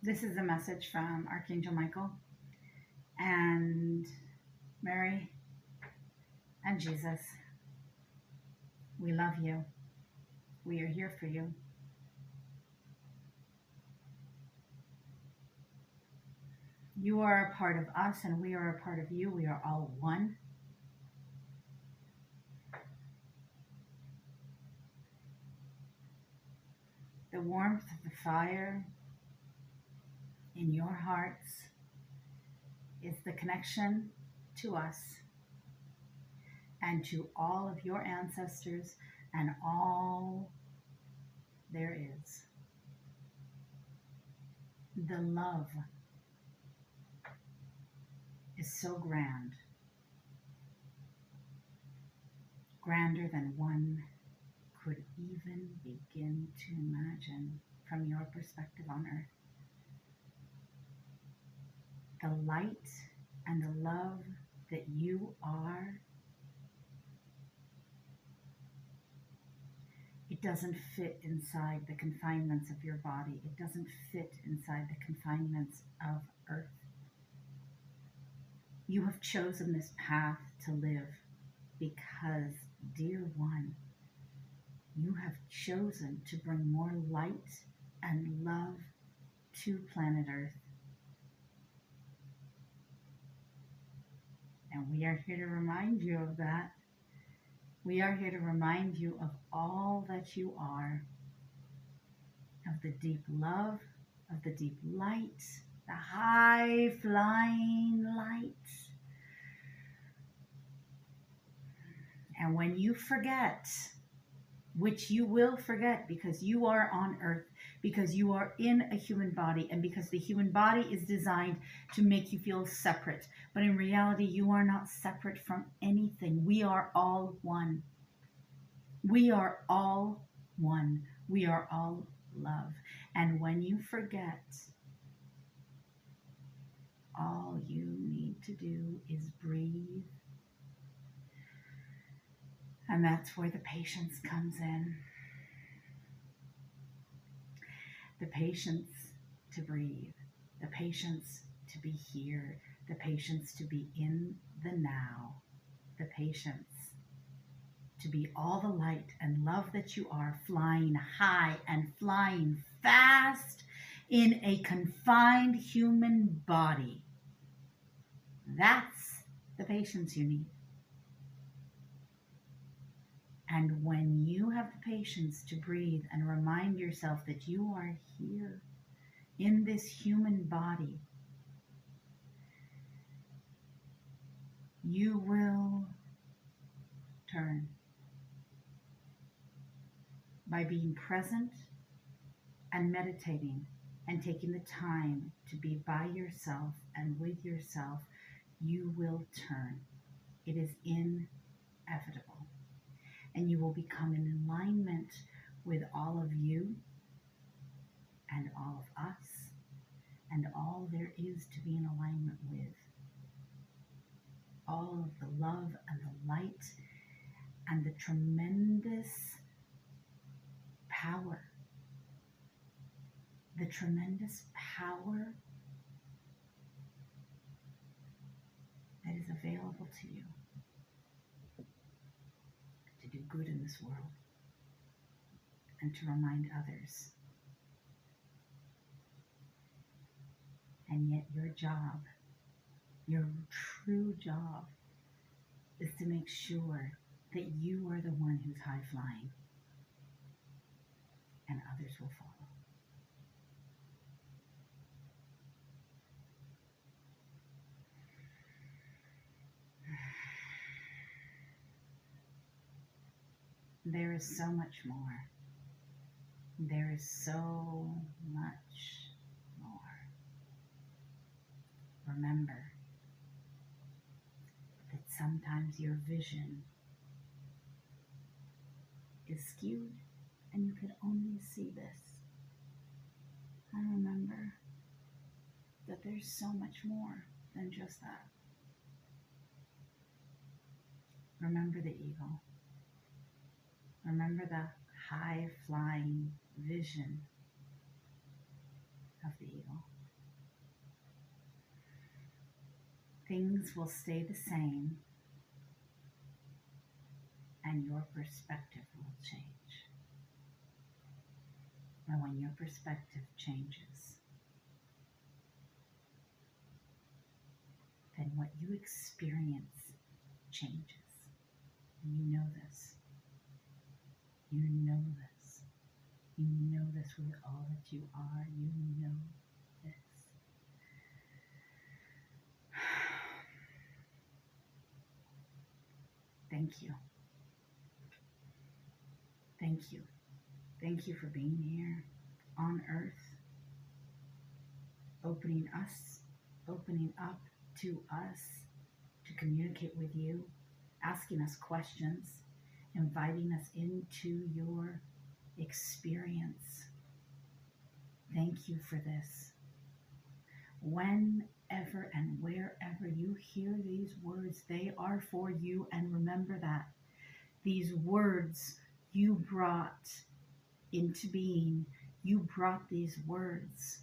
This is a message from Archangel Michael and Mary and Jesus. We love you. We are here for you. You are a part of us and we are a part of you. We are all one. The warmth of the fire in your hearts is the connection to us and to all of your ancestors and all there is. The love is so grand, grander than one could even begin to imagine from your perspective on earth. The light and the love that you are, it doesn't fit inside the confinements of your body. It doesn't fit inside the confinements of earth. You have chosen this path to live because, dear one, you have chosen to bring more light and love to planet Earth. And we are here to remind you of that. We are here to remind you of all that you are, of the deep love, of the deep light, the high flying light. And when you forget, which you will forget because you are on earth, because you are in a human body, and because the human body is designed to make you feel separate. But in reality, you are not separate from anything. We are all one. We are all one. We are all love. And when you forget, all you need to do is breathe. And that's where the patience comes in. The patience to breathe, the patience to be here, the patience to be in the now, the patience to be all the light and love that you are, flying high and flying fast in a confined human body. That's the patience you need. And when you have the patience to breathe and remind yourself that you are here in this human body, you will turn by being present and meditating and taking the time to be by yourself and with yourself, you will turn. It is inevitable. And you will become in alignment with all of you and all of us and all there is to be in alignment with. All of the love and the light and the tremendous power, the tremendous power that is available to you to do good in this world and to remind others. And yet, your job, your true job, is to make sure that you are the one who's high flying and others will follow. There is so much more. There is so much more. Remember that sometimes your vision is skewed and you can only see this. And remember that there's so much more than just that. Remember the eagle. Remember the high flying vision of the eagle. Things will stay the same and your perspective will change. And when your perspective changes, then what you experience changes. And you know this. You know this. You know this with all that you are. You know this. Thank you. Thank you. Thank you for being here on earth, opening us, opening up to us to communicate with you, asking us questions, inviting us into your experience. Thank you for this. Whenever and wherever you hear these words, they are for you. And remember that these words you brought into being, you brought these words.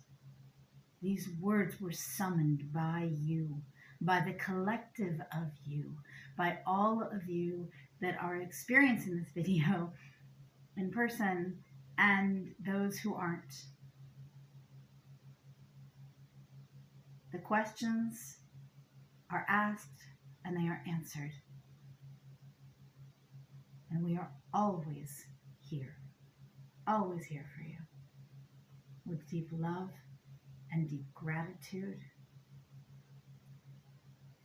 These words were summoned by you, by the collective of you, by all of you that are experiencing this video in person and those who aren't. The questions are asked and they are answered. And we are always here, always here for you with deep love and deep gratitude.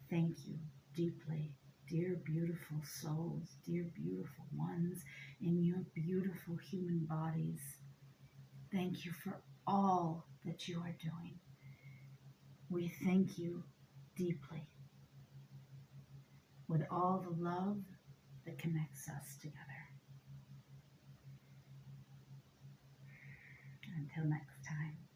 Thank you deeply, dear beautiful souls, dear beautiful ones in your beautiful human bodies. Thank you for all that you are doing. We thank you deeply with all the love that connects us together. Until next time.